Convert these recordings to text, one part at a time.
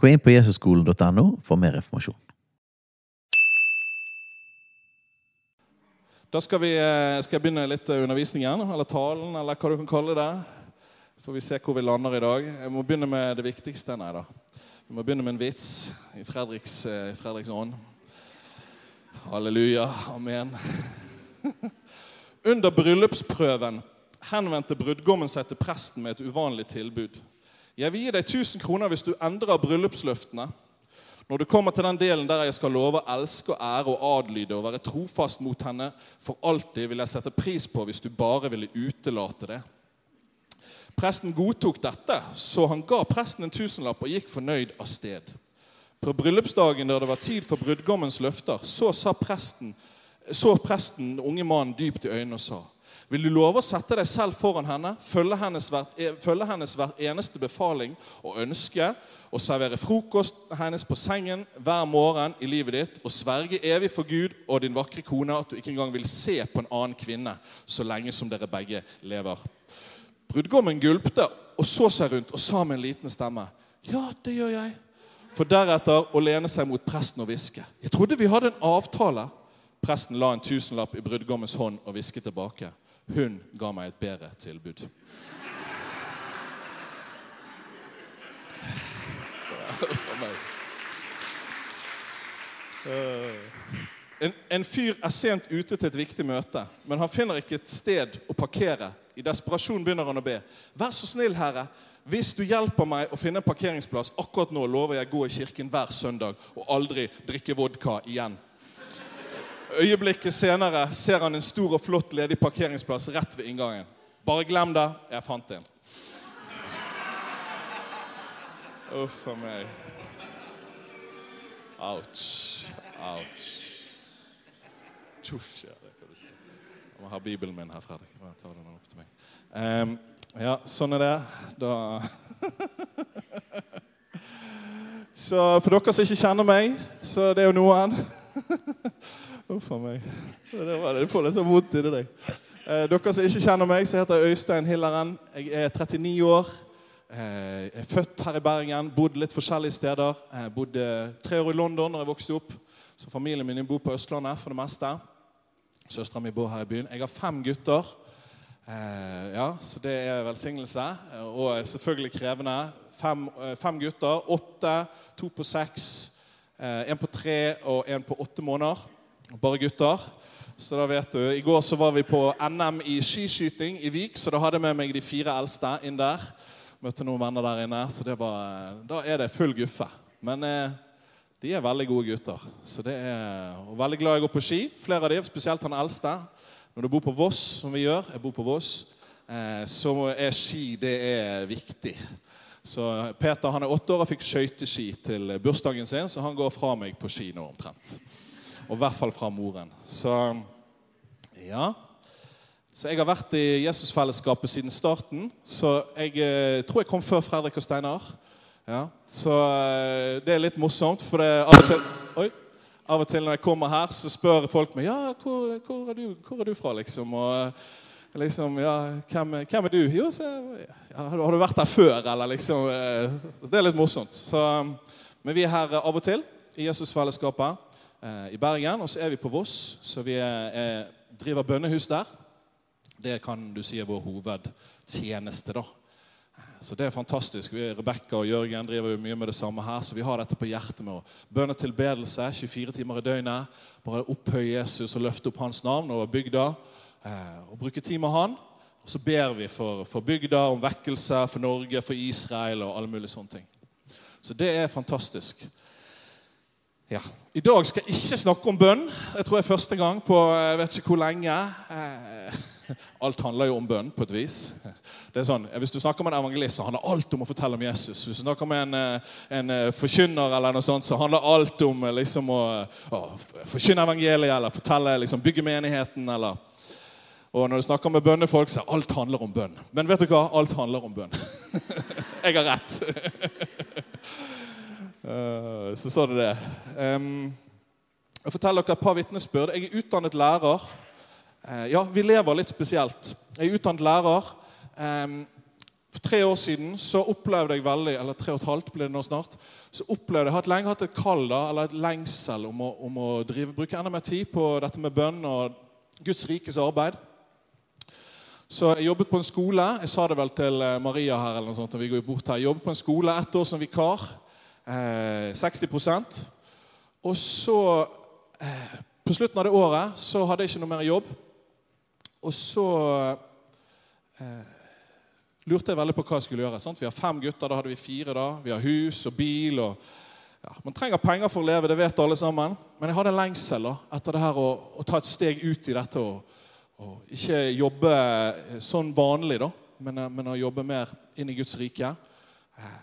Gå inn på jesusskolen.no for mer informasjon. Da skal, vi, eh, skal jeg begynne litt undervisningen, eller talen, eller hva du kan kalle det. Så får vi se hvor vi lander i dag. Jeg må begynne med det viktigste. Nei da. Vi må begynne med en vits i Fredriks, eh, i Fredriks ånd. Halleluja. Amen. Under bryllupsprøven henvendte brudgommen seg til presten med et uvanlig tilbud. Jeg vil gi deg 1000 kroner hvis du endrer bryllupsløftene. Når du kommer til den delen der jeg skal love å elske og ære og adlyde og være trofast mot henne for alltid, vil jeg sette pris på hvis du bare ville utelate det. Presten godtok dette, så han ga presten en tusenlapp og gikk fornøyd av sted. På bryllupsdagen da det var tid for brudgommens løfter, så presten, så presten unge mannen dypt i øynene og sa vil du love å sette deg selv foran henne, følge hennes, hvert, følge hennes hvert eneste befaling og ønske, og servere frokost hennes på sengen hver morgen i livet ditt, og sverge evig for Gud og din vakre kone at du ikke engang vil se på en annen kvinne så lenge som dere begge lever? Brudgommen gulpte og så seg rundt og sa med en liten stemme, ja, det gjør jeg. For deretter å lene seg mot presten og hviske. Jeg trodde vi hadde en avtale. Presten la en tusenlapp i brudgommens hånd og hvisket tilbake. Hun ga meg et bedre tilbud. En, en, fyr er sent ute til et viktig møte, men han finner ikke et sted å parkere. I desperasjon begynner han å be. Vær så snill, Herre. Hvis du hjelper meg å finne en parkeringsplass akkurat nå, lover jeg å gå i kirken hver søndag og aldri drikke vodka igjen. Øyeblikket senere ser han en stor og flott ledig parkeringsplass rett ved inngangen. Bare glem det. Jeg fant en. Uff a meg. Ouch. Ouch. Tuff, ja, det kan du si. Jeg må ha Bibelen min her, Fredrik. Bare ta den opp til meg. Um, ja, sånn er det. Da Så for dere som ikke kjenner meg, så det er jo noen. Uff a meg. Det var. Du får litt sånn vondt inni deg. Eh, dere som ikke kjenner meg, så heter jeg Øystein Hilleren. Jeg er 39 år. Eh, jeg er født her i Bergen. Bodd litt forskjellige steder. Jeg bodde tre år i London da jeg vokste opp. Så familien min bor på Østlandet for det meste. Søstera mi bor her i byen. Jeg har fem gutter. Eh, ja, Så det er velsignelse. Og selvfølgelig krevende. Fem, eh, fem gutter. Åtte, to på seks, eh, en på tre og en på åtte måneder. Bare gutter. Så da vet du, I går så var vi på NM i skiskyting i Vik, så da hadde jeg med meg de fire eldste inn der. Møtte noen venner der inne, så det var, da er det full guffe. Men eh, de er veldig gode gutter. Så det er, og Veldig glad jeg går på ski. Flere av dem, spesielt han eldste. Når du bor på Voss, som vi gjør, jeg bor på Voss, eh, så er ski det er viktig. Så Peter han er åtte år og fikk skøyteski til bursdagen sin, så han går fra meg på ski nå omtrent. Og i hvert fall fra moren. Så ja. Så jeg har vært i Jesusfellesskapet siden starten. Så jeg eh, tror jeg kom før Fredrik og Steinar. Ja. Så eh, det er litt morsomt, for av, og til, oi, av og til når jeg kommer her, så spør folk meg ja, hvor, hvor, er, du, hvor er du fra, liksom. Og eh, liksom, ja, hvem, hvem er du? Jo, så, ja, har du vært her før, eller liksom Det er litt morsomt. Så, men vi er her av og til i Jesusfellesskapet. Eh, i Bergen. Og så er vi på Voss, så vi er, driver bønnehus der. Det kan du si er vår hovedtjeneste. da. Så det er fantastisk. Vi, Rebekka og Jørgen driver jo mye med det samme her. Så vi har dette på hjertet med å bønne tilbedelse 24 timer i døgnet. Bare opphøye Jesus og løfte opp hans navn over bygda. Eh, og bruke tid med han. Og så ber vi for, for bygda, om vekkelse, for Norge, for Israel og alle mulige sånne ting. Så det er fantastisk. Ja. I dag skal jeg ikke snakke om bønn. Jeg tror jeg er første gang på jeg vet ikke hvor lenge. Eh, alt handler jo om bønn på et vis. Det er sånn, Hvis du snakker med en evangelist, så handler alt om å fortelle om Jesus. Hvis du snakker med en, eh, en eh, forkynner, eller noe sånt, så handler alt om eh, liksom, å, å forkynne evangeliet eller fortelle, liksom, bygge menigheten. eller... Og når du snakker med bønnefolk, så alt handler om bønn. Men vet du hva? Alt handler om bønn. Jeg har rett. så så du det. Jeg forteller dere et par vitnesbyrd. Jeg er utdannet lærer. Ja, vi lever litt spesielt. Jeg er utdannet lærer. For tre år siden så opplevde jeg veldig eller tre og et halvt ble det nå snart, så opplevde jeg, jeg har lenge hatt et kall da, eller et lengsel om å, om å drive, bruke enda mer tid på dette med bønn og Guds rikes arbeid. Så Jeg jobbet på en skole. Jeg sa det vel til eh, Maria her. eller noe sånt, vi går bort her. Jeg jobbet på en skole ett år som vikar. Eh, 60% Og så, eh, på slutten av det året, så hadde jeg ikke noe mer jobb. Og så eh, lurte jeg veldig på hva jeg skulle gjøre. Sant? Vi har fem gutter, da hadde vi fire. da. Vi har hus og bil. og ja, Man trenger penger for å leve, det vet alle sammen. Men jeg hadde en lengsel da, etter det her å, å, ta et steg ut i dette. Og, og ikke jobbe sånn vanlig, da, men, men, å jobbe mer inn i Guds rike. Eh,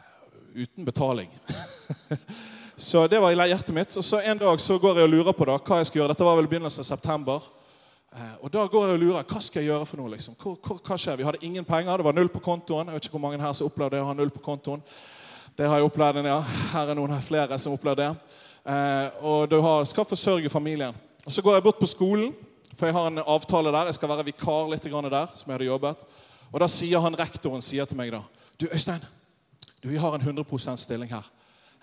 uten betaling. så det var hjertet mitt. Og så En dag så går jeg og lurer på da, hva jeg skal gjøre. Dette var vel begynnelsen av september. Eh, og da går jeg og lurer. Hva skal jeg gjøre for noe? liksom? Hva, hva, hva, skjer? Vi hadde ingen penger. Det var null på kontoen. Jeg vet ikke hvor mange her som opplevde å ha null på kontoen. Det har jeg opplevd, ja. Her er noen her flere som opplevde det. Eh, og du har, skal forsørge familien. Og Så går jeg bort på skolen, for jeg har en avtale der. Jeg skal være vikar litt der, som jeg hadde jobbet. Og da sier han rektoren sier til meg da Du, Øystein, du, vi har en 100 stilling her.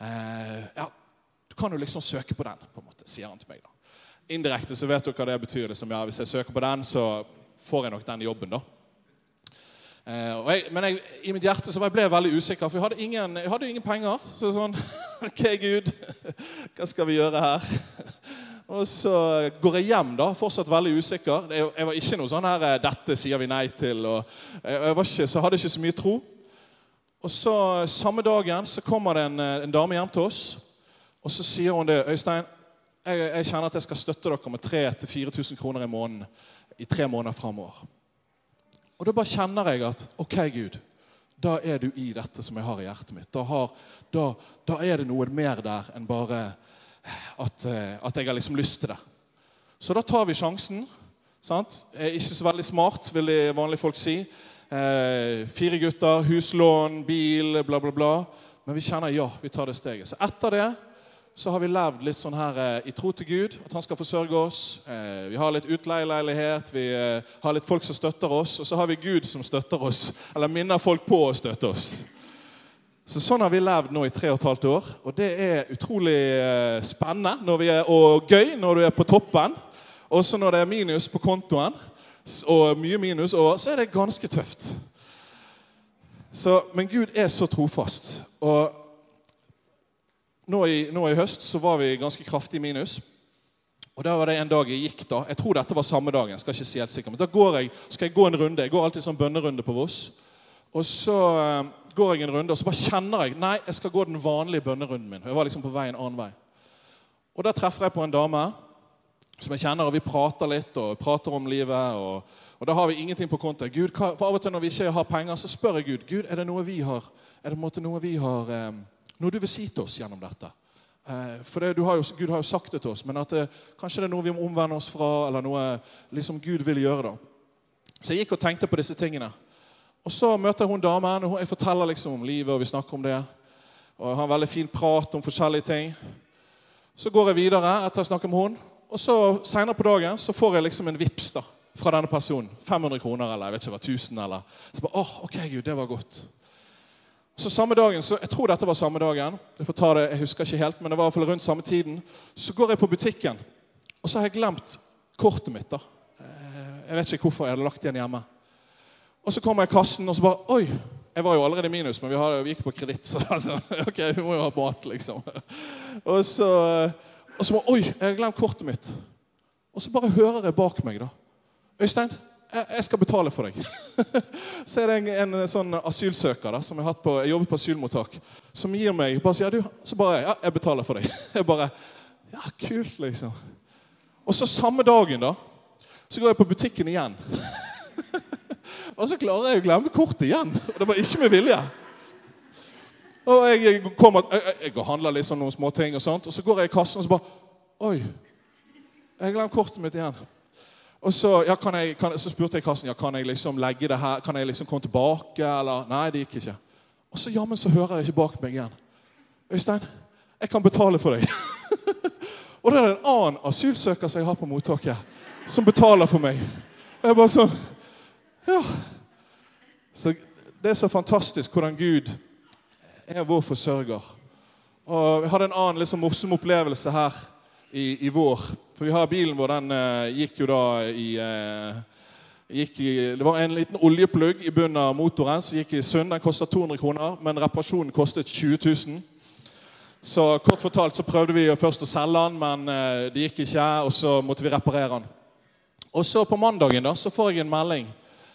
Eh, ja, Du kan jo liksom søke på den, på en måte, sier han til meg. da. Indirekte så vet dere hva det betyr. Liksom, ja, hvis jeg søker på den, så får jeg nok den jobben, da. Eh, jeg, men jeg, i mitt hjerte så ble jeg veldig usikker, for jeg hadde hadde ingen penger. Så sånn OK, Gud, hva skal vi gjøre her? Og så går jeg hjem, da, fortsatt veldig usikker. Jeg, jeg var ikke noe sånn her eh, 'Dette sier vi nei til.' Og jeg, jeg ikke, så hadde ikke så mye tro. Og så Samme dagen så kommer det en, en dame hjem til oss, og så sier hun det. 'Øystein, jeg, jeg, kjenner at jeg skal støtte dere med 3000-4000 kroner i måneden i tre måneder framover. Og da bare kjenner jeg at OK, Gud, da er du i dette som jeg har i hjertet mitt. Da, har, da, da er det noe mer der enn bare at, eh, at, jeg har liksom lyst til det. Så da tar vi sjansen. sant? Ikke så veldig smart, vil vanlige folk si. Eh, fire gutter, huslån, bil, bla, bla, bla. Men vi kjenner ja, vi tar det steget. Så etter det så har vi levd litt sånn her eh, i tro til Gud, at han skal forsørge oss. Eh, vi har litt utleieleilighet, vi eh, har litt folk som støtter oss, og så har vi Gud som støtter oss, eller minner folk på å støtte oss. Så Sånn har vi levd nå i tre og et halvt år, og det er utrolig spennende er, og gøy når du er på toppen. Også når det er minus på kontoen, og mye minus og så er det ganske tøft. Så, men Gud er så trofast. og nå i, nå i, høst så var vi ganske kraftig minus. Og Da var det en dag jeg gikk. da. Jeg tror dette var samme dagen. skal ikke si helt sikker, men Da går jeg, skal jeg gå en runde. Jeg går alltid sånn bønnerunde på Voss. Og så uh, går jeg en runde, og så bare kjenner jeg nei, jeg skal gå den vanlige bønnerunden min. Jeg var liksom på vei en annen vei. Og Da treffer jeg på en dame som jeg kjenner, og vi prater litt og prater om livet. og, og Da har vi ingenting på konto. Gud, hva, for Av og til når vi ikke har penger, så spør jeg Gud Gud, er det noe vi har, er det måte noe vi har eh, noe du vil si til oss gjennom dette. Eh, for det, har jo, Gud har jo sagt det til oss, men at det, kanskje det er noe vi må omvende oss fra, eller noe liksom Gud vil gjøre. da. Så jeg gikk og tenkte på disse tingene. Og Så møter hun damen, og jeg forteller liksom om livet, og vi snakker om det. Og jeg har en veldig fin prat om forskjellige ting. Så går jeg videre etter å snakke med hun, og så senere på dagen så får jeg liksom en vips da, fra denne personen. 500 kroner eller jeg vet ikke, hva, 1000 eller Så bare, åh, ok Gud, det var godt. Så samme dagen, så Jeg tror dette var samme dagen. Jeg får ta det, jeg husker ikke helt, men det var i hvert fall rundt samme tiden. Så går jeg på butikken, og så har jeg glemt kortet mitt. da. Eh, jeg vet ikke hvorfor jeg hadde lagt det igjen hjemme. Og så kommer jeg i kassen, og så bare Oi! Jeg var jo allerede i minus, men vi, hadde, vi gikk på kreditt. Så altså, ok, vi må jo ha mat, liksom. Og så, og så må Oi! Jeg har glemt kortet mitt. Og så bare hører jeg bak meg, da. Øystein, jeg skal betale for deg. så er det en, en, sånn asylsøker da, som jeg, på, jeg jobber på asylmottak, som gir meg bare sier, ja, du, Så bare Ja, jeg betaler for deg. Jeg bare Ja, kult, liksom. Og så samme dagen, da, så går jeg på butikken igjen. Og så klarer jeg å glemme kortet igjen. Og det var ikke med vilje. Og jeg, kommer, jeg, jeg handler liksom noen småting, og sånt, og så går jeg i kassen og så bare Oi, jeg glemte kortet mitt igjen. Og så, ja, kan jeg, kan, så spurte jeg kassen ja, kan jeg liksom legge det her, kan jeg liksom komme tilbake. eller, Nei, det gikk ikke. Og så jammen så hører jeg ikke bak meg igjen. Øystein, jeg kan betale for deg. og da er det en annen asylsøker som jeg har på mottaket, som betaler for meg. Og jeg bare sånn Ja. Så Det er så fantastisk hvordan Gud er vår forsørger. Og Vi hadde en annen liksom, morsom opplevelse her i, i, vår. For vi har bilen vår. Den uh, gikk jo da i, uh, gikk i Det var en liten oljeplugg i bunnen av motoren som gikk i sund. Den kosta 200 kroner, men reparasjonen kostet 20 000. Så kort fortalt så prøvde vi først å selge den, men uh, det gikk ikke. Og så måtte vi reparere den. Og så på mandagen da, så får jeg en melding.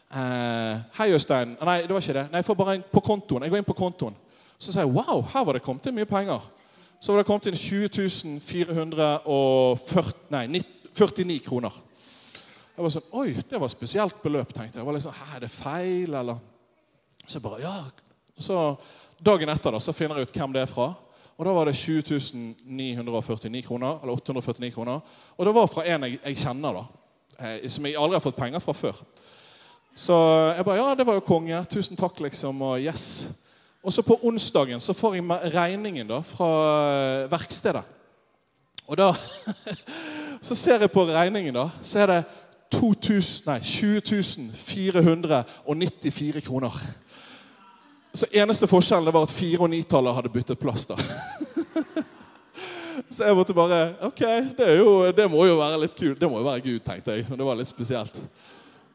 Hei, Øystein. Nei, det var ikke det. Nei, jeg får bare en på kontoen. Jeg går inn på kontoen. Så sier jeg wow, her var det kommet inn mye penger. Så var det kommet inn 20 449 kroner. Jeg var sånn, Oi, det var et spesielt beløp, tenkte jeg. jeg var liksom, Hæ, Er det feil, eller? Så jeg bare, ja. Så Dagen etter da, så finner jeg ut hvem det er fra. Og Da var det 20.949 kroner. eller 849 kroner. Og det var fra en jeg, jeg kjenner, da. Eh, som jeg aldri har fått penger fra før. Så jeg bare Ja, det var jo konge. Tusen takk, liksom. Og yes. Og så på onsdagen så får jeg regningen da fra eh, verkstedet. Og da Så ser jeg på regningen, da. Så er det 2000, nei, 20 494 kroner. Så eneste forskjellen var at fire- og nitallet hadde byttet plass. da. Så jeg måtte bare Ok, det, jo, det, må jo være litt kult. Det må jo være Gud, tenkte jeg. Men det var litt spesielt.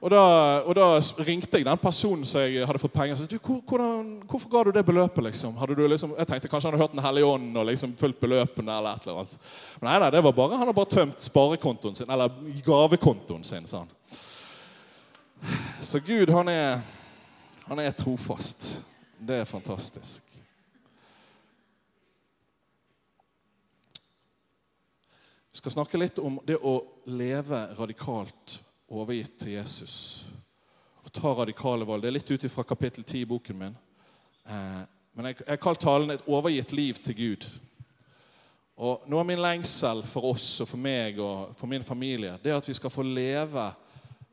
Og da, og da, ringte jeg den personen som jeg hadde fått penger. av. Hvor, hvorfor ga du det beløpet? liksom? liksom jeg tenkte Kanskje han hadde hørt Den hellige ånden og liksom fulgt beløpene. eller et annet. Men nei, nei, det var bare, Han har bare tømt sparekontoen sin, eller gavekontoen sin. sa. Så Gud, han er, han er trofast. Det er fantastisk. Vi skal snakke litt om det å leve radikalt overgitt til Jesus og ta radikale valg. Det er litt ut fra kapittel 10 i boken min. Eh, men jeg har kalt talen 'Et overgitt liv til Gud'. Og Noe av min lengsel for oss og for meg og for min familie det er at vi skal få leve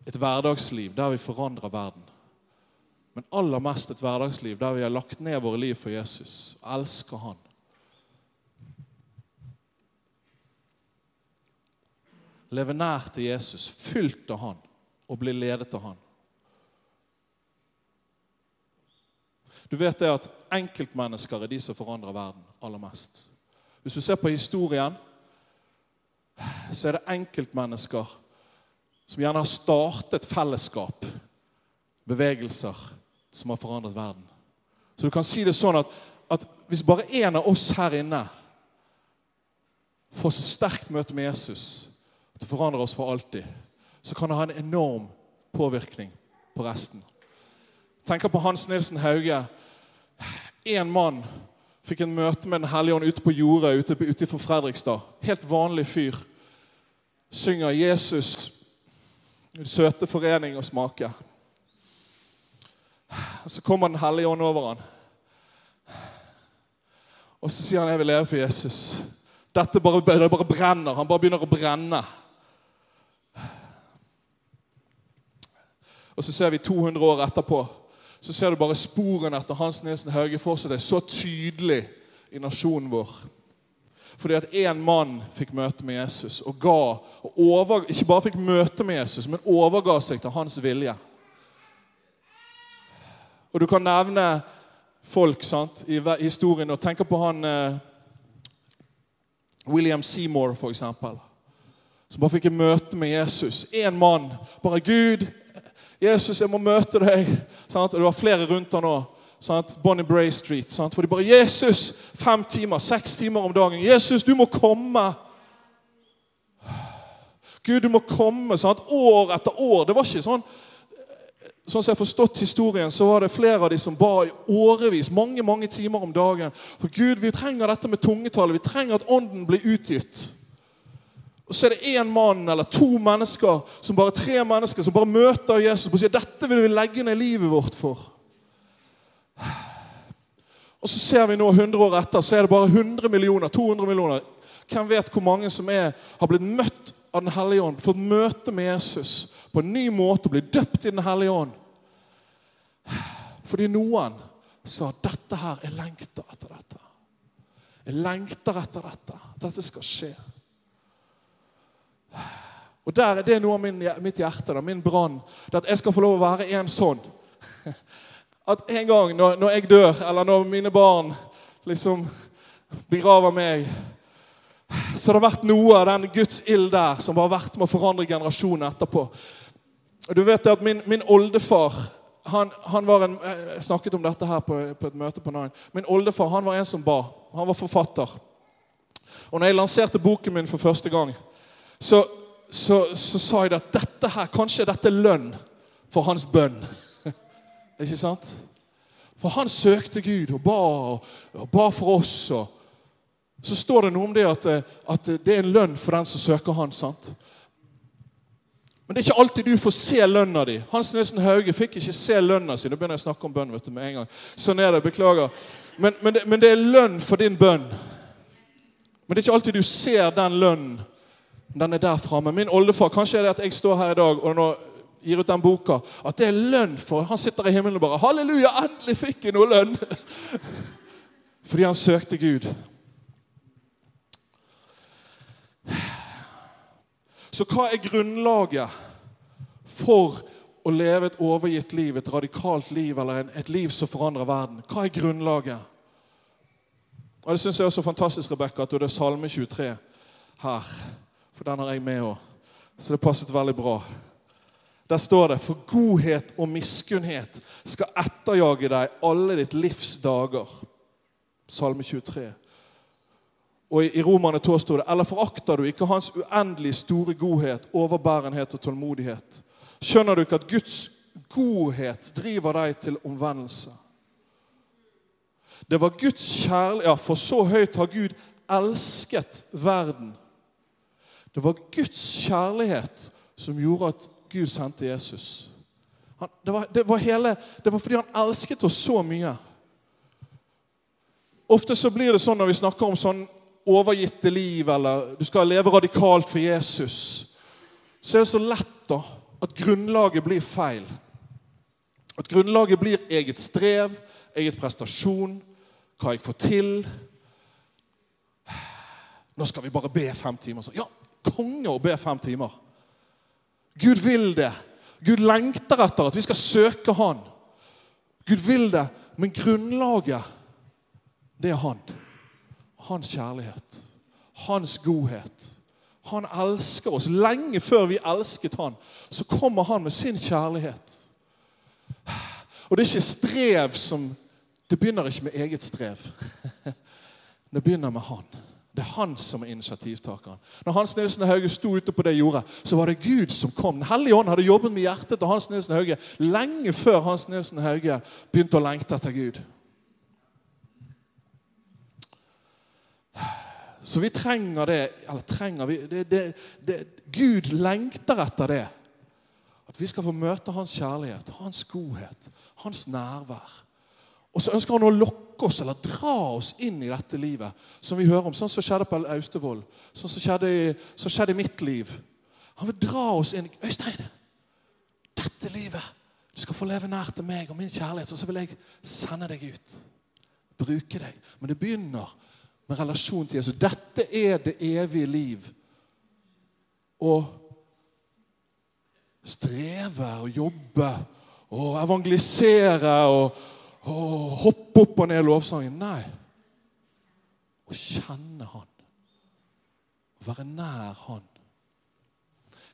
et hverdagsliv der vi forandrer verden. Men aller mest et hverdagsliv der vi har lagt ned våre liv for Jesus og elsker Han. Leve nær til Jesus, fylt av han og bli ledet av han. Du vet det at enkeltmennesker er de som forandrer verden aller mest. Hvis du ser på historien, så er det enkeltmennesker som gjerne har startet fellesskap, bevegelser, som har forandret verden. Så du kan si det sånn at, at hvis bare én av oss her inne får så sterkt møte med Jesus det forandrer oss for alltid, så kan det ha en enorm påvirkning på resten. Tenker på Hans Nilsen Hauge. Én mann fikk en møte med Den hellige ånd ute på jordet ute, utenfor Fredrikstad. Helt vanlig fyr. Synger 'Jesus', søte forening og smake. Så kommer Den hellige ånd over han. Og så sier han 'Jeg vil leve for Jesus'. Dette bare, det bare brenner. Han bare begynner å brenne. Og så ser vi 200 år etterpå så ser du bare sporene etter Hans Nilsen Hauge fortsatt er så tydelig i nasjonen vår. Fordi at én mann fikk møte med Jesus og ga, og over, ikke bare fikk møte med Jesus, men overga seg til hans vilje. Og Du kan nevne folk sant, i historien og tenke på han eh, William Seymour, f.eks. Som bare fikk et møte med Jesus. Én mann. Bare Gud, 'Jesus, jeg må møte deg.' Sant? Det var flere rundt han sant? Bonnie Bray Street. Sant? For de bare 'Jesus, fem timer, seks timer om dagen.' 'Jesus, du må komme.' Gud, du må komme. Sant? År etter år. Det var ikke sånn Sånn som jeg har forstått historien, så var det flere av de som ba i årevis, mange mange timer om dagen. For Gud, vi trenger dette med tungetallet. Vi trenger at Ånden blir utgitt. Og så er det én mann eller to mennesker, som bare tre mennesker, som bare møter Jesus og sier dette vil vi legge ned livet vårt for. Og så ser vi nå 100 år etter, så er det bare 100 millioner, 200 millioner. Hvem vet hvor mange som er, har blitt møtt av Den hellige ånd, fått møte med Jesus på en ny måte og blitt døpt i Den hellige ånd? Fordi noen sa dette her, jeg lengter etter dette. Jeg lengter etter dette. Dette skal skje. Og der, Det er noe av min, mitt hjerte, da, min brann. At jeg skal få lov å være en sånn. At en gang når, når jeg dør, eller når mine barn liksom begraver meg, så har det vært noe av den Guds ild der som har vært med å forandre generasjonen etterpå. Og du vet at Min, min oldefar han, han, var en, Jeg snakket om dette her på, på et møte på Nine. Min oldefar han var en som ba. Han var forfatter. Og når jeg lanserte boken min for første gang, så, så, så sa jeg at dette her, kanskje dette er lønn for hans bønn. Ikke sant? For han søkte Gud og ba, og ba for oss. og Så står det noe om det at, at, det er en lønn for den som søker han. sant? Men det er ikke alltid du får se lønna di. Hans Nilsen Hauge fikk ikke se lønna si. Nå begynner jeg å snakke om bønn vet du, med en gang. Sånn er det, beklager. Men, men, det, men det er lønn for din bønn. Men det er ikke alltid du ser den lønnen. Den er der framme. Min oldefar, Kanskje er det at jeg står her i dag og nå gir ut den boka, at det er lønn for Han sitter i himmelen og bare 'Halleluja, endelig fikk jeg noe lønn!' Fordi han søkte Gud. Så hva er grunnlaget for å leve et overgitt liv, et radikalt liv eller et liv som forandrer verden? Hva er grunnlaget? Og Det syns jeg er så fantastisk Rebecca, at du er Salme 23 her. For den har jeg med òg. Så det passet veldig bra. Der står det For godhet og miskunnhet skal etterjage deg alle ditt livs dager. Salme 23. Og i Romerne 2 står det Eller forakter du ikke hans uendelig store godhet, overbærenhet og tålmodighet? Skjønner du ikke at Guds godhet driver deg til omvendelse? Det var Guds kjærlighet Ja, for så høyt har Gud elsket verden. Det var Guds kjærlighet som gjorde at Gud sendte Jesus. Han, det, var, det, var hele, det var fordi han elsket oss så mye. Ofte så blir det sånn når vi snakker om sånn overgitte liv, eller du skal leve radikalt for Jesus, så er det så lett da at grunnlaget blir feil. At grunnlaget blir eget strev, eget prestasjon, hva jeg får til. Nå skal vi bare be fem timer. Så, ja, konge å be fem timer. Gud vil det. Gud lengter etter at vi skal søke Han. Gud vil det, men grunnlaget, det er Han. Hans kjærlighet. Hans godhet. Han elsker oss. Lenge før vi elsket Han, så kommer Han med sin kjærlighet. Og det er ikke strev som Det begynner ikke med eget strev. Det begynner med Han. Det er han som er initiativtakeren. Når Hans Nilsen Hauge sto ute på det jordet, så var det Gud som kom. Den hellige ånd hadde jobbet med hjertet til Hans Nilsen Hauge lenge før Hans Nilsen Hauge begynte å lengte etter Gud. Så vi trenger det. Eller trenger vi det, det, det, Gud lengter etter det. At vi skal få møte hans kjærlighet, hans godhet, hans nærvær. Og så ønsker han å lokke oss eller dra oss inn i dette livet som vi hører om. Sånn som skjedde på Austevoll. Sånn som skjedde, som skjedde i mitt liv. Han vil dra oss inn. Øystein, dette livet Du skal få leve nær til meg og min kjærlighet, og så vil jeg sende deg ut. Bruke deg. Men det begynner med relasjon til Jesus. Dette er det evige liv. Å streve og jobbe og evangelisere og, og hoppe opp og ned i lovsangen. Nei. Å kjenne Han. Å være nær Han.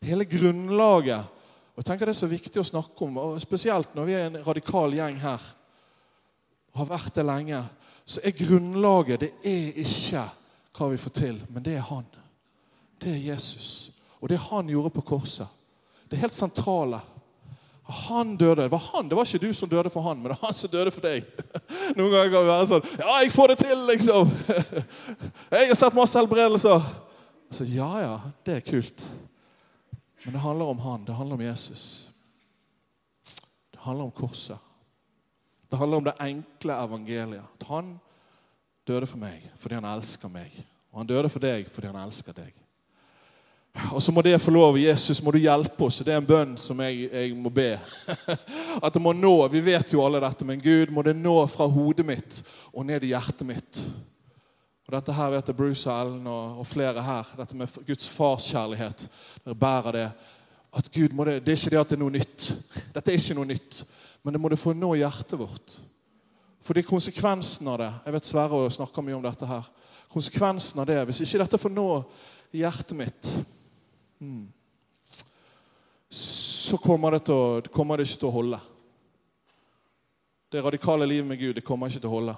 Hele grunnlaget og jeg tenker Det er så viktig å snakke om, og spesielt når vi er en radikal gjeng her og har vært det lenge så er grunnlaget det er ikke hva vi får til, men det er Han. Det er Jesus. Og det han gjorde på korset. Det helt sentrale. Han døde. Det var han, det var ikke du som døde for han, men det var han som døde for deg. Noen ganger kan vi være sånn Ja, jeg får det til, liksom! Jeg har sett masse helbredelser. Så ja, ja, det er kult. Men det handler om han. Det handler om Jesus. Det handler om korset. Det handler om det enkle evangeliet. At han døde for meg fordi han elsker meg. Og han døde for deg fordi han elsker deg. Og så må det få lov. Jesus, må du hjelpe oss. Det er en bønn som jeg, jeg, må be. At det må nå. Vi vet jo alle dette, men Gud, må det nå fra hodet mitt og ned i hjertet mitt. Og Dette her vet jeg Bruce og Ellen og, og flere her. Dette med Guds farskjærlighet. Dere bærer det. At Gud må det, det er ikke det at det er noe nytt. Dette er ikke noe nytt. Men det må det få nå hjertet vårt. For det er konsekvensen av det Jeg vet Sverre snakker mye om dette her. Konsekvensen av det, Hvis ikke dette får nå hjertet mitt Mm. så kommer det, å, kommer det, ikke til å holde. Det radikale livet med Gud det kommer ikke til å holde.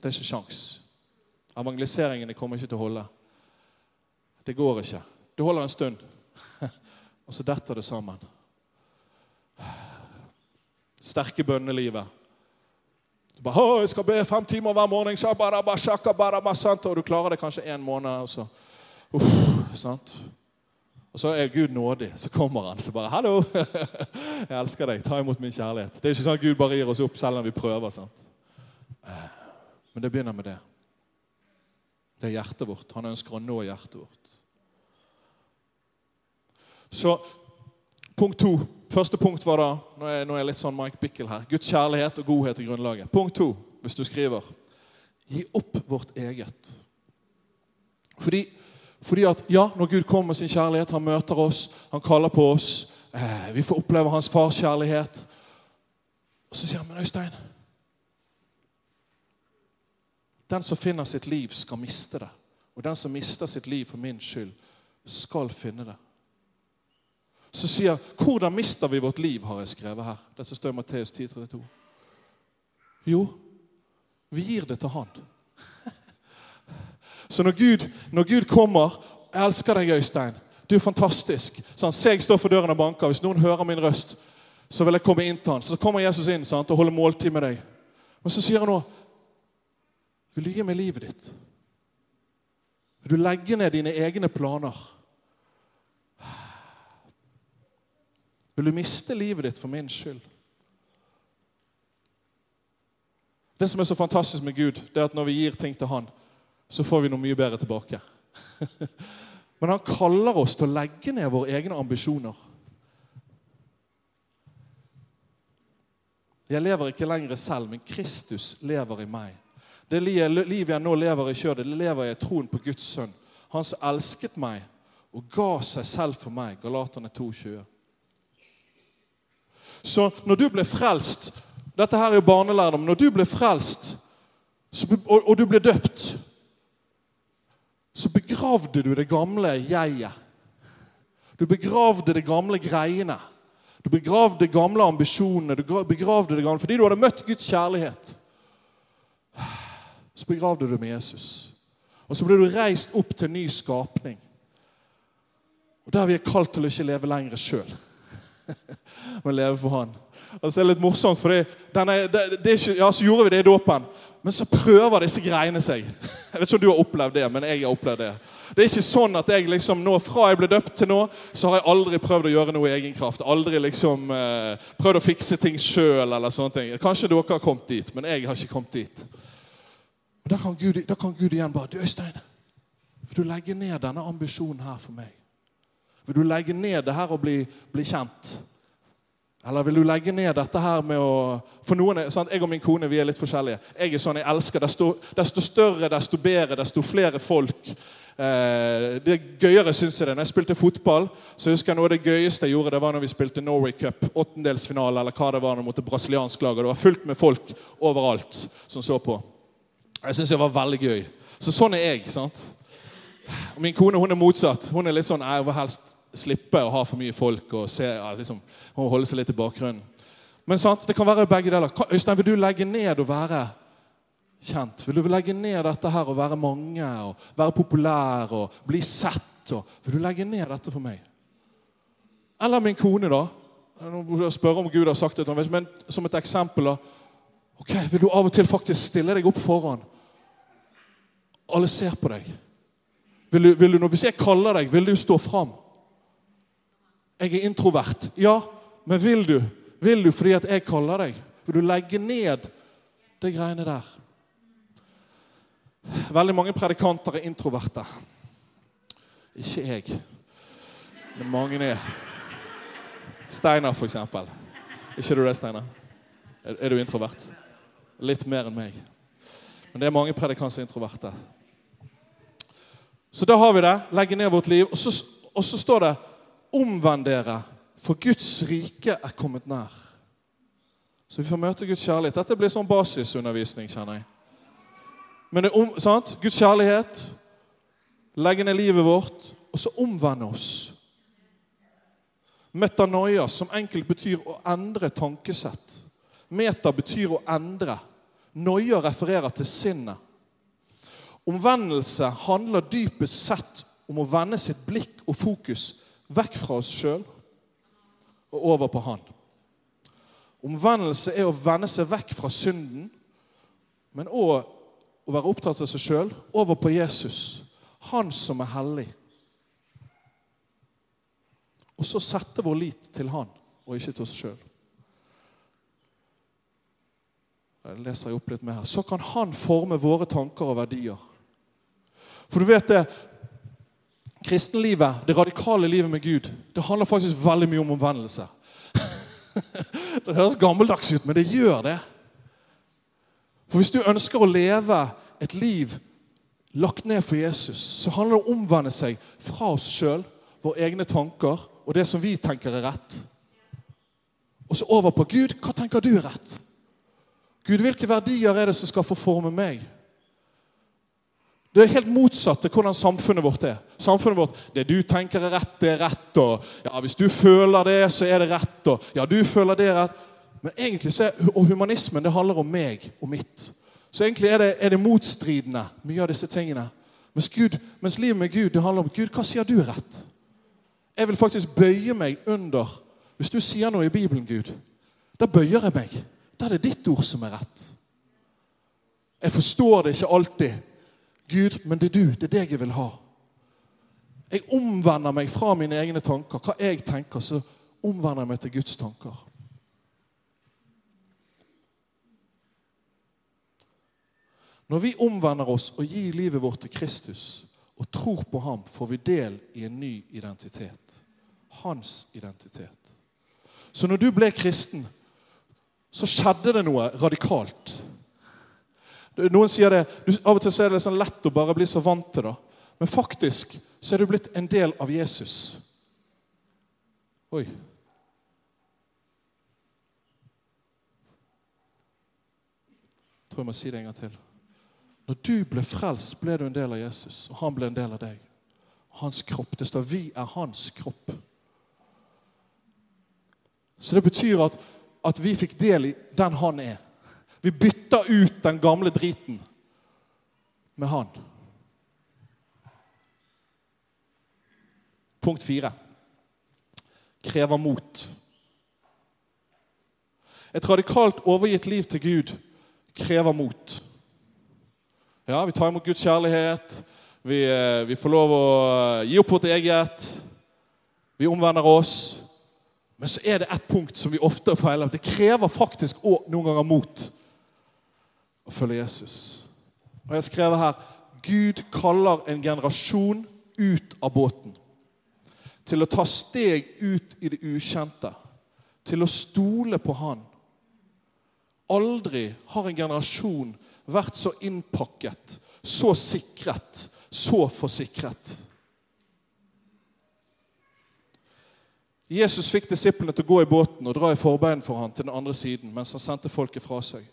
Det er ikke. Evangeliseringen det kommer ikke til å holde. Det går ikke. Det holder en stund, og så detter det sammen. Sterke bønnelivet. Du bare, jeg skal be fem timer hver morgen, og du klarer det kanskje én måned. og så Uff, sant? Og så er Gud nådig. Så kommer han så bare 'Hallo! Jeg elsker deg. Ta imot min kjærlighet.' Det er ikke sånn at Gud bare gir oss opp selv om vi prøver. sant? Eh, men det begynner med det. Det er hjertet vårt. Han ønsker å nå hjertet vårt. Så punkt to. Første punkt var da Nå er, jeg litt sånn Mike Bickel her. Guds kjærlighet og godhet er grunnlaget. Punkt to, hvis du skriver Gi opp vårt eget. Fordi fordi at ja, Når Gud kommer med sin kjærlighet, han møter oss, han kaller på oss, eh, vi får oppleve hans fars kjærlighet. Og så sier han, men Øystein Den som finner sitt liv, skal miste det. Og den som mister sitt liv for min skyld, skal finne det. Så sier han, 'Hvordan mister vi vårt liv?' har jeg skrevet her. Dette står i Matteus 10,32. Jo, vi gir det til Han. Så når Gud, når Gud kommer 'Jeg elsker deg, Øystein. Du er fantastisk.' Sånn, Se jeg står for døren og banker. Hvis noen hører min røst, så vil jeg komme inn til han. Så kommer Jesus inn sant, og holder måltid med deg. Men så sier han nå 'Vil du gi meg livet ditt?' Vil du legge ned dine egne planer? Vil du miste livet ditt for min skyld? Det som er så fantastisk med Gud, det er at når vi gir ting til Han, så får vi noe mye bedre tilbake. Men han kaller oss til å legge ned våre egne ambisjoner. Jeg lever ikke lenger selv, men Kristus lever i meg. Det livet jeg nå lever i sjøl, det lever jeg i troen på Guds sønn. Han som elsket meg og ga seg selv for meg. Galaterne 2,20. Så når du ble frelst Dette her er jo barnelærdom. Når du ble frelst og, du ble døpt så begravde du det gamle jeget. Du begravde det gamle greiene. Du begravde de gamle ambisjonene. Du begravde det gamle, Fordi du hadde møtt Guds kjærlighet. Så begravde du med Jesus. Og så ble du reist opp til ny skapning. Og Der vi er kalt til å ikke leve lenger sjøl, men leve for Han. Og så er det litt morsomt, for det, denne, det, det ja, så gjorde vi det i dåpen. Men så prøver disse greiene seg. Jeg vet ikke om du har opplevd det, men jeg har opplevd det. Det er ikke sånn at jeg liksom nå, Fra jeg ble døpt til nå, så har jeg aldri prøvd å gjøre noe i egen kraft. Aldri liksom eh, prøvd å fikse ting sjøl eller sånne ting. Kanskje dere har kommet dit, men jeg har ikke kommet dit. Men Da kan Gud, da kan Gud igjen bare Du, Øystein, vil du legge ned denne ambisjonen her for meg? Vil du legge ned det her og bli, bli kjent? Eller vil du legge ned dette her med å For noen er, sant, Jeg og min kone vi er litt forskjellige. Jeg er sånn, jeg elsker Desto, desto større, desto bedre, desto flere folk. Eh, det gøyere syns jeg det. Når jeg spilte fotball, så husker jeg noe av det gøyeste jeg gjorde, det var når vi spilte Norway Cup, åttendelsfinale, eller hva det var mot et brasiliansk lag. Og det var fullt med folk overalt som så på. Jeg syns det var veldig gøy. Så sånn er jeg. sant? Og Min kone hun er motsatt. Hun er litt sånn jeg vil helst slippe å ha for mye folk og se, liksom, holde seg litt i bakgrunnen. Men sant, det kan være begge deler. Øystein, vil du legge ned og være kjent? Vil du legge ned dette her og være mange og være populær og bli sett? Og, vil du legge ned dette for meg? Eller min kone, da. Nå spørre om Gud har sagt det, men som et eksempel da, ok, Vil du av og til faktisk stille deg opp foran? Alle ser på deg. Vil du, vil du, hvis jeg kaller deg, vil du stå fram? Jeg er introvert. Ja, men vil du? Vil du fordi at jeg kaller deg? Vil du legge ned de greiene der? Veldig mange predikanter er introverte. Ikke jeg. Men mange er. Steinar, eksempel. Ikke du det, Steinar? Er du introvert? Litt mer enn meg. Men det er mange predikanter som er introverte. Så da har vi det. Legge ned vårt liv. Og så, og så står det Omvend dere, for Guds rike er kommet nær. Så vi får møte Guds kjærlighet. Dette blir sånn basisundervisning, kjenner jeg. Men det er om, sant? Guds kjærlighet, legge ned livet vårt, og så omvende oss. Metanoia, som enkelt betyr å endre tankesett. Meta betyr å endre. Noia refererer til sinnet. Omvendelse handler dypest sett om å vende sitt blikk og fokus vekk fra oss sjøl og over på Han. Omvendelse er å vende seg vekk fra synden, men òg å være opptatt av seg sjøl, over på Jesus, Han som er hellig. Og så sette vår lit til Han, og ikke til oss sjøl. Jeg leser opp litt mer her. Så kan Han forme våre tanker og verdier. For du vet det, kristenlivet, det radikale livet med Gud, det handler faktisk veldig mye om omvendelse. det høres gammeldags ut, men det gjør det. For hvis du ønsker å leve et liv lagt ned for Jesus, så handler det om å omvende seg fra oss sjøl, våre egne tanker og det som vi tenker er rett. Og så over på Gud. Hva tenker du er rett? Gud, hvilke verdier er det som skal få forme meg? Det er helt motsatt til hvordan samfunnet vårt er. Samfunnet vårt, Det du tenker er rett, det er rett. og ja, Hvis du føler det, så er det rett. og ja, du føler det er rett. Men egentlig så er, og humanismen det handler om meg og mitt. Så egentlig er det, er det motstridende, mye av disse tingene. Mens, Gud, mens livet med Gud det handler om Gud, hva sier du er rett? Jeg vil faktisk bøye meg under Hvis du sier noe i Bibelen, Gud, da bøyer jeg meg. Da er det ditt ord som er rett. Jeg forstår det ikke alltid. Gud, men det er du. Det er deg jeg vil ha. Jeg omvender meg fra mine egne tanker. Hva jeg tenker, så omvender jeg meg til Guds tanker. Når vi omvender oss og gir livet vårt til Kristus og tror på ham, får vi del i en ny identitet. Hans identitet. Så når du ble kristen, så skjedde det noe radikalt. Noen sier det, Av og til er det sånn lett å bare bli så vant til det. Men faktisk så er du blitt en del av Jesus. Oi. Jeg tror jeg må si det en gang til. Når du ble frelst, ble du en del av Jesus, og han ble en del av deg. Hans kropp. Det står 'vi er hans kropp'. Så det betyr at, at vi fikk del i den han er. Vi bytter ut den gamle driten med han. Punkt fire krever mot. Et radikalt overgitt liv til Gud krever mot. Ja, Vi tar imot Guds kjærlighet. Vi, eh, vi får lov å gi opp vårt eget. Vi omvender oss. Men så er det ett punkt som vi ofte feiler. Det krever faktisk òg noen ganger mot å følge Jesus. Og Jeg har her Gud kaller en generasjon ut av båten. Til å ta steg ut i det ukjente. Til å stole på Han. Aldri har en generasjon vært så innpakket, så sikret, så forsikret. Jesus fikk disiplene til å gå i båten og dra i forbein for ham til den andre siden mens han sendte folket fra seg.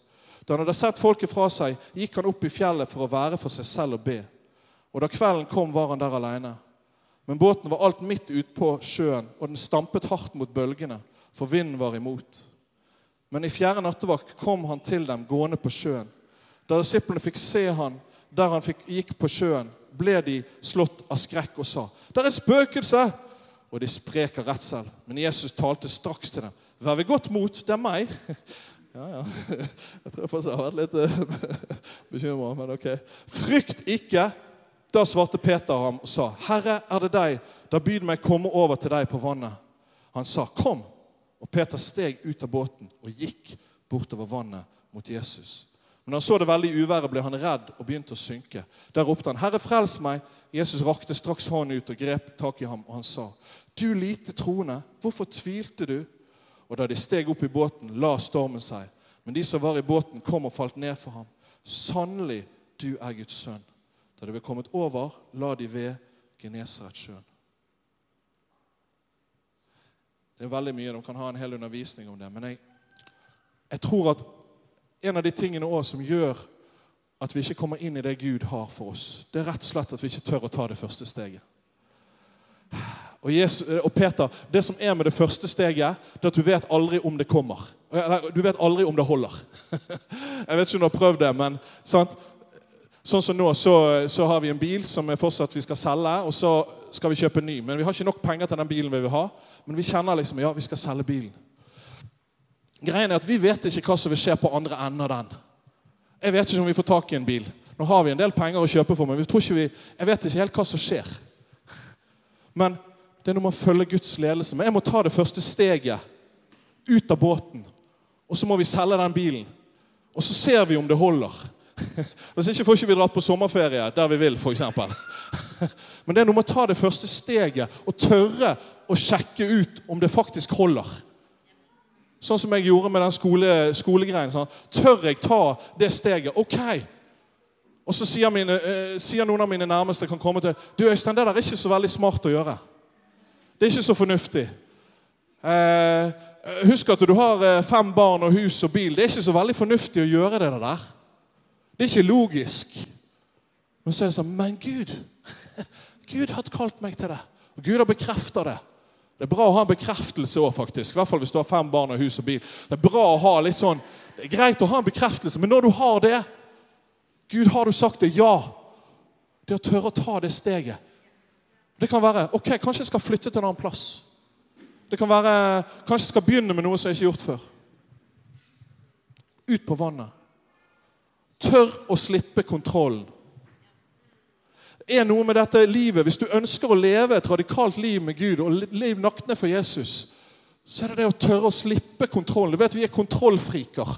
Da han hadde sett folket fra seg, gikk han opp i fjellet for å være for seg selv og be. Og Da kvelden kom, var han der alene. Men båten var alt midt utpå sjøen, og den stampet hardt mot bølgene, for vinden var imot. Men i fjerde nattevakt kom han til dem gående på sjøen. Da disiplene fikk se han der han fikk, gikk på sjøen, ble de slått av skrekk og sa:" Det er spøkelse! Og de sprek av redsel. Men Jesus talte straks til dem. Vær ved godt mot, det er meg. Ja, ja. Jeg tror jeg har vært litt uh, bekymra, men ok. Frykt ikke, Da svarte Peter ham og sa, 'Herre, er det deg? Da byd meg komme over til deg på vannet.' Han sa, 'Kom.' Og Peter steg ut av båten og gikk bortover vannet mot Jesus. Men da han så det veldig uværet, ble han redd og begynte å synke. Der ropte han, 'Herre, frels meg!' Jesus rakte straks hånden ut og grep tak i ham, og han sa, 'Du lite troende, hvorfor tvilte du?' Og da de steg opp i båten, la stormen seg. Men de som var i båten, kom og falt ned for ham. 'Sannelig, du er Guds sønn.' Da de var kommet over, la de ved Genesaretsjøen. Det er veldig mye. De kan ha en hel undervisning om det. Men jeg, jeg tror at en av de tingene også som gjør at vi ikke kommer inn i det Gud har for oss, det er rett og slett at vi ikke tør å ta det første steget. Og, Jesus, og Peter, Det som er med det første steget, det er at du vet aldri om det kommer. Du vet aldri om det holder. Jeg vet ikke om du har prøvd det, men sant? sånn som nå, så, så, har vi en bil som vi fortsatt vi skal selge, og så skal vi kjøpe en ny. Men vi har ikke nok penger til den bilen vi vil ha. Men vi kjenner liksom ja, vi skal selge bilen. Greien er at Vi vet ikke hva som vil skje på andre enden av den. Jeg vet ikke om vi får tak i en bil. Nå har vi en del penger å kjøpe for, men vi tror ikke vi, jeg vet ikke helt hva som skjer. Men det er når man følger Guds ledelse. Men jeg må ta det første steget ut av båten. Og så må vi selge den bilen. Og så ser vi om det holder. Hvis ikke får ikke vi dratt på sommerferie der vi vil, f.eks. Men det er noe med å ta det første steget og tørre å sjekke ut om det faktisk holder. Sånn som jeg gjorde med den skole, skolegreien. Sånn. Tør jeg ta det steget? Ok. Og så sier, mine, eh, sier, noen av mine nærmeste kan komme til Du Øystein, det der er ikke så veldig smart å gjøre. Det er ikke så fornuftig. Eh, husk at du har eh, fem barn og hus og bil. Det er ikke så veldig fornuftig å gjøre det der. Det er ikke logisk. Men så er det sånn Men Gud Gud har kalt meg til det. Og Gud har bekrefta det. Det er bra å ha en bekreftelse òg, faktisk. I hvert fall hvis du har fem barn og hus og bil. Det er bra å ha litt sånn, det er greit å ha en bekreftelse, men når du har det Gud, har du sagt det? Ja. Det å tørre å ta det steget. Det kan være ok, kanskje jeg skal flytte til en annen plass. Det kan være kanskje jeg skal begynne med noe som jeg ikke har gjort før. Ut på vannet. Tør å slippe kontrollen. Er noe med dette livet. Hvis du ønsker å leve et radikalt liv med Gud og liv nakne for Jesus, så er det det å tørre å slippe kontrollen. Du vet Vi er kontrollfriker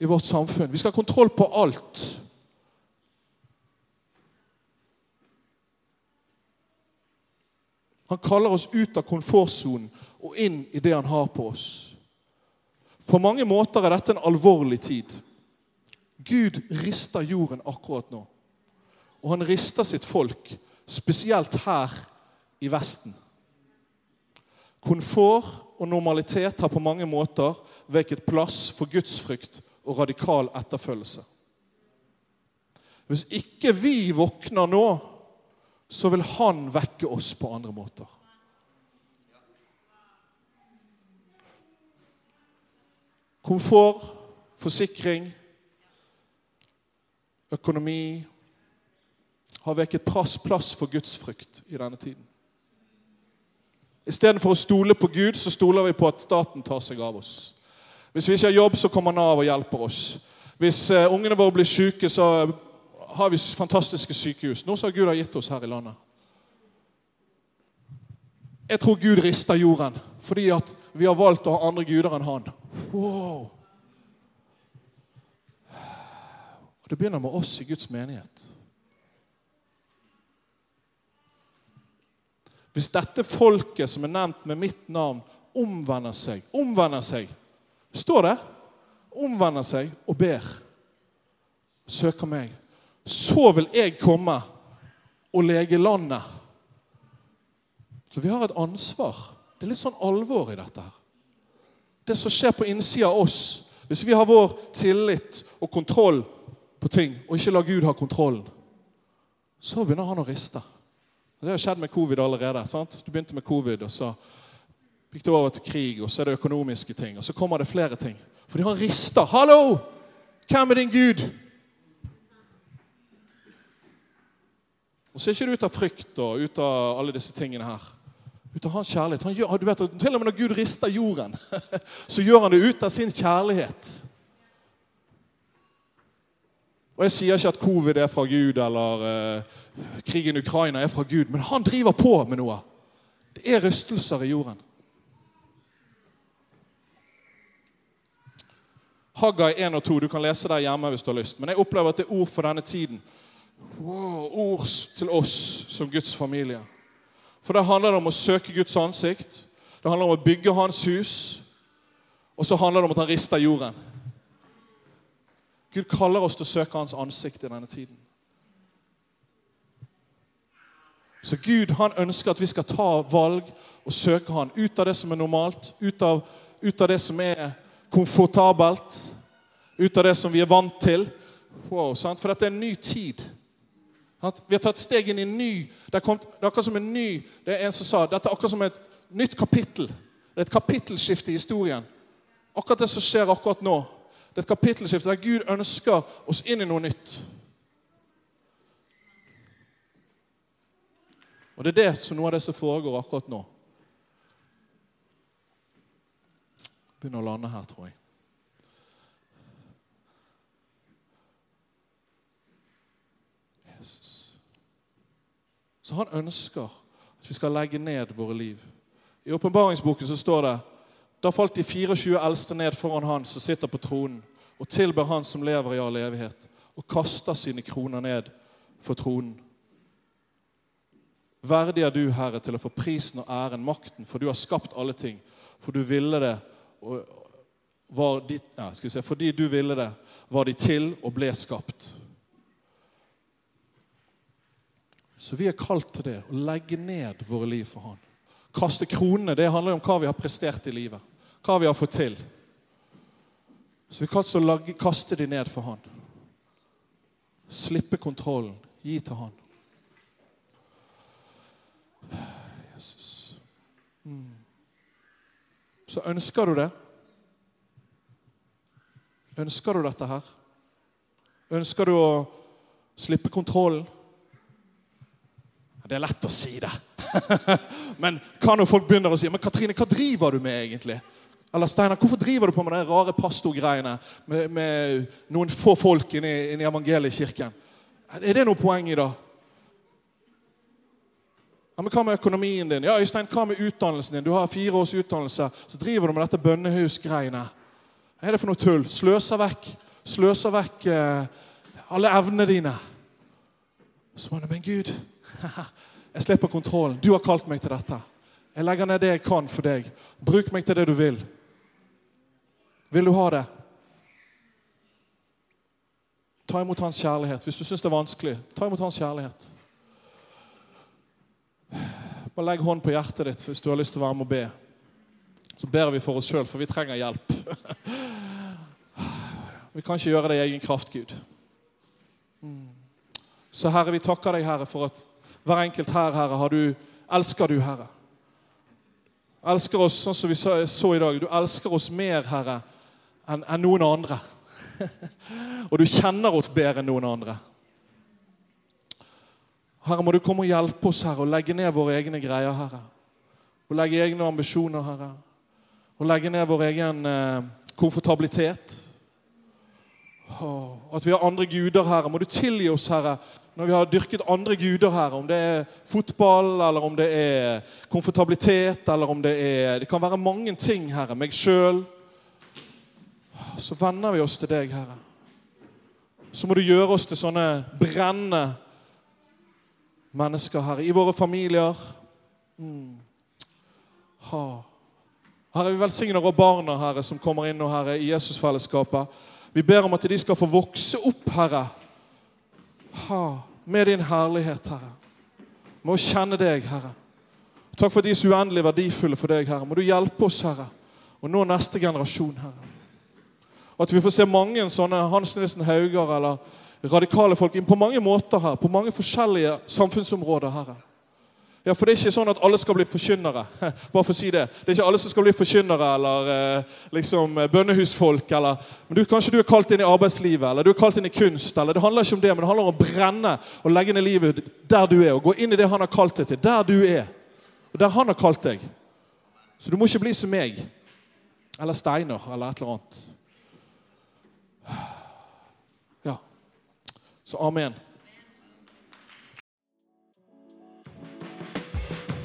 i vårt samfunn. Vi skal ha kontroll på alt. Han kaller oss ut av komfortsonen og inn i det han har på oss. På mange måter er dette en alvorlig tid. Gud rister jorden akkurat nå. Og han rister sitt folk, spesielt her i Vesten. Komfort og normalitet har på mange måter veket plass for gudsfrykt og radikal etterfølgelse. Hvis ikke vi våkner nå så vil han vekke oss på andre måter. Komfort, forsikring, økonomi har veket plass, for gudsfrykt i denne tiden. Istedenfor å stole på Gud, så stoler vi på at staten tar seg av oss. Hvis vi ikke har jobb, så kommer Nav og hjelper oss. Hvis uh, ungene våre blir syke, så har vi fantastiske sykehus. Noe som Gud har gitt oss her i landet. Jeg tror Gud rister jorden fordi at vi har valgt å ha andre guder enn han. Wow. Og Det begynner med oss i Guds menighet. Hvis dette folket som er nevnt med mitt navn, omvender seg Omvender seg. Står det? Omvender seg og ber. Søker meg så vil jeg komme og lege landet. Så vi har et ansvar. Det er litt sånn alvor i dette. her. Det som skjer på innsida av oss, hvis vi har vår tillit og kontroll på ting, og ikke lar Gud ha kontrollen, så begynner han å riste. Det har skjedd med covid allerede. sant? Du begynte med covid, og så gikk du over til krig, og så er det økonomiske ting. Og så kommer det flere ting. Fordi han rister. 'Hallo! Hvem er din Gud?' Og så er ikke det ut av frykt og ut av alle disse tingene her. Ut av hans kjærlighet. Han gjør, du vet, til og med når Gud rister jorden, så gjør han det ut av sin kjærlighet. Og Jeg sier ikke at covid er fra Gud, eller eh, krigen i Ukraina er fra Gud, men han driver på med noe. Det er rystelser i jorden. Haggai 1 og 2, du kan lese der hjemme hvis du har lyst. Men jeg opplever at det er ord for denne tiden. Wow, ord til oss som Guds familie. For det handler om å søke Guds ansikt. Det handler om å bygge Hans hus. Og så handler det om at han rister jorden. Gud kaller oss til å søke Hans ansikt i denne tiden. Så Gud han ønsker at vi skal ta valg og søke Han ut av det som er normalt, ut av, ut av det som er komfortabelt, ut av det som vi er vant til. Wow? For dette er en ny tid. Vi har tatt steg inn i en ny Det er, kommet, det er akkurat som en ny Det er en som sa dette er akkurat som et nytt kapittel. Det er et kapittelskifte i historien. Akkurat det som skjer akkurat nå. Det er et kapittelskifte der Gud ønsker oss inn i noe nytt. Og det er det som noe av det som foregår akkurat nå. Begynner å lande her, tror jeg. Jesus. Så han ønsker at vi skal legge ned våre liv. I åpenbaringsboken så står det da falt de 24 eldste ned foran han som sitter på tronen, og tilber han som lever i all evighet, og kaster sine kroner ned for tronen. Verdig er du, Herre, til å få prisen og æren, makten, for du har skapt alle ting. For du ville det, og var de, vi se, fordi du ville det, var de til og ble skapt. Så vi er kalt til det, å legge ned våre liv for Han. Kaste kronene, det handler om hva vi har prestert i livet. Hva vi har fått til. Så vi er kalt til å lage, kaste de ned for Han. Slippe kontrollen. Gi til Han. Jesus. Mm. Så ønsker du det. Ønsker du dette her? Ønsker du å slippe kontrollen? Det er lett å si det. men hva når folk begynner å si Men Katrine, hva driver du med egentlig? Eller Steinar, hvorfor driver du på med de rare pastorgreiene med, med noen få folk inni, inni evangeliekirken? Er det noe poeng i det? Ja, men Hva med økonomien din? Ja, Øystein, hva med utdannelsen din? Du har fire års utdannelse, så driver du med dette bønnehusgreiene. Hva er det for noe tull? Sløser vekk, sløser vekk eh, alle evnene dine. Så man, men Gud, jeg slipper kontrollen. Du har kalt meg til dette. Jeg legger ned det jeg kan for deg. Bruk meg til det du vil. Vil du ha det? Ta imot hans kjærlighet. Hvis du syns det er vanskelig, ta imot hans kjærlighet. Bare legg hånd på hjertet ditt hvis du har lyst til å være med og be. Så ber vi for oss sjøl, for vi trenger hjelp. Vi kan ikke gjøre det i egen kraft, Gud. Så Herre, vi takker deg, Herre, for at hver enkelt her, Herre, har du, elsker du, Herre. Elsker oss sånn som vi så, så i dag. Du elsker oss mer, Herre, enn en noen andre. og du kjenner oss bedre enn noen andre. Herre, må du komme og hjelpe oss Herre, og legge ned våre egne greier, Herre. Og legge egne ambisjoner, Herre. Og legge ned vår egen eh, komfortabilitet. Oh, at vi har andre guder, Herre. Må du tilgi oss, Herre, når vi har dyrket andre guder, her, Om det er fotball, eller om det er komfortabilitet, eller om det er Det kan være mange ting, Herre. Meg sjøl. Så venner vi oss til deg, Herre. Så må du gjøre oss til sånne brennende mennesker, Herre, i våre familier. Mm. Ha. Herre, vi velsigner våre barna Herre, som kommer inn nå, Herre, i Jesusfellesskapet. Vi ber om at de skal få vokse opp, Herre, ha, med din herlighet, Herre. Må kjenne deg, Herre. Takk for at de er så uendelig verdifulle for deg, Herre. Må du hjelpe oss, Herre, og nå neste generasjon, Herre. At vi får se mange sånne Hans Nilsen Hauger eller radikale folk inn på mange måter her, på mange forskjellige samfunnsområder. Herre. Ja, For det er ikke sånn at alle skal bli forkynnere. Bare for å si Det Det er ikke alle som skal bli forkynnere eller eh, liksom bønnehusfolk. Eller, men du, Kanskje du er kalt inn i arbeidslivet eller du er kalt inn i kunst. eller Det handler ikke om det, men det handler om å brenne og legge ned livet der du er. Og gå inn i det han har kalt deg til. Der du er. Og der han har kalt deg. Så du må ikke bli som meg. Eller Steiner eller et eller annet. Ja. Så amen.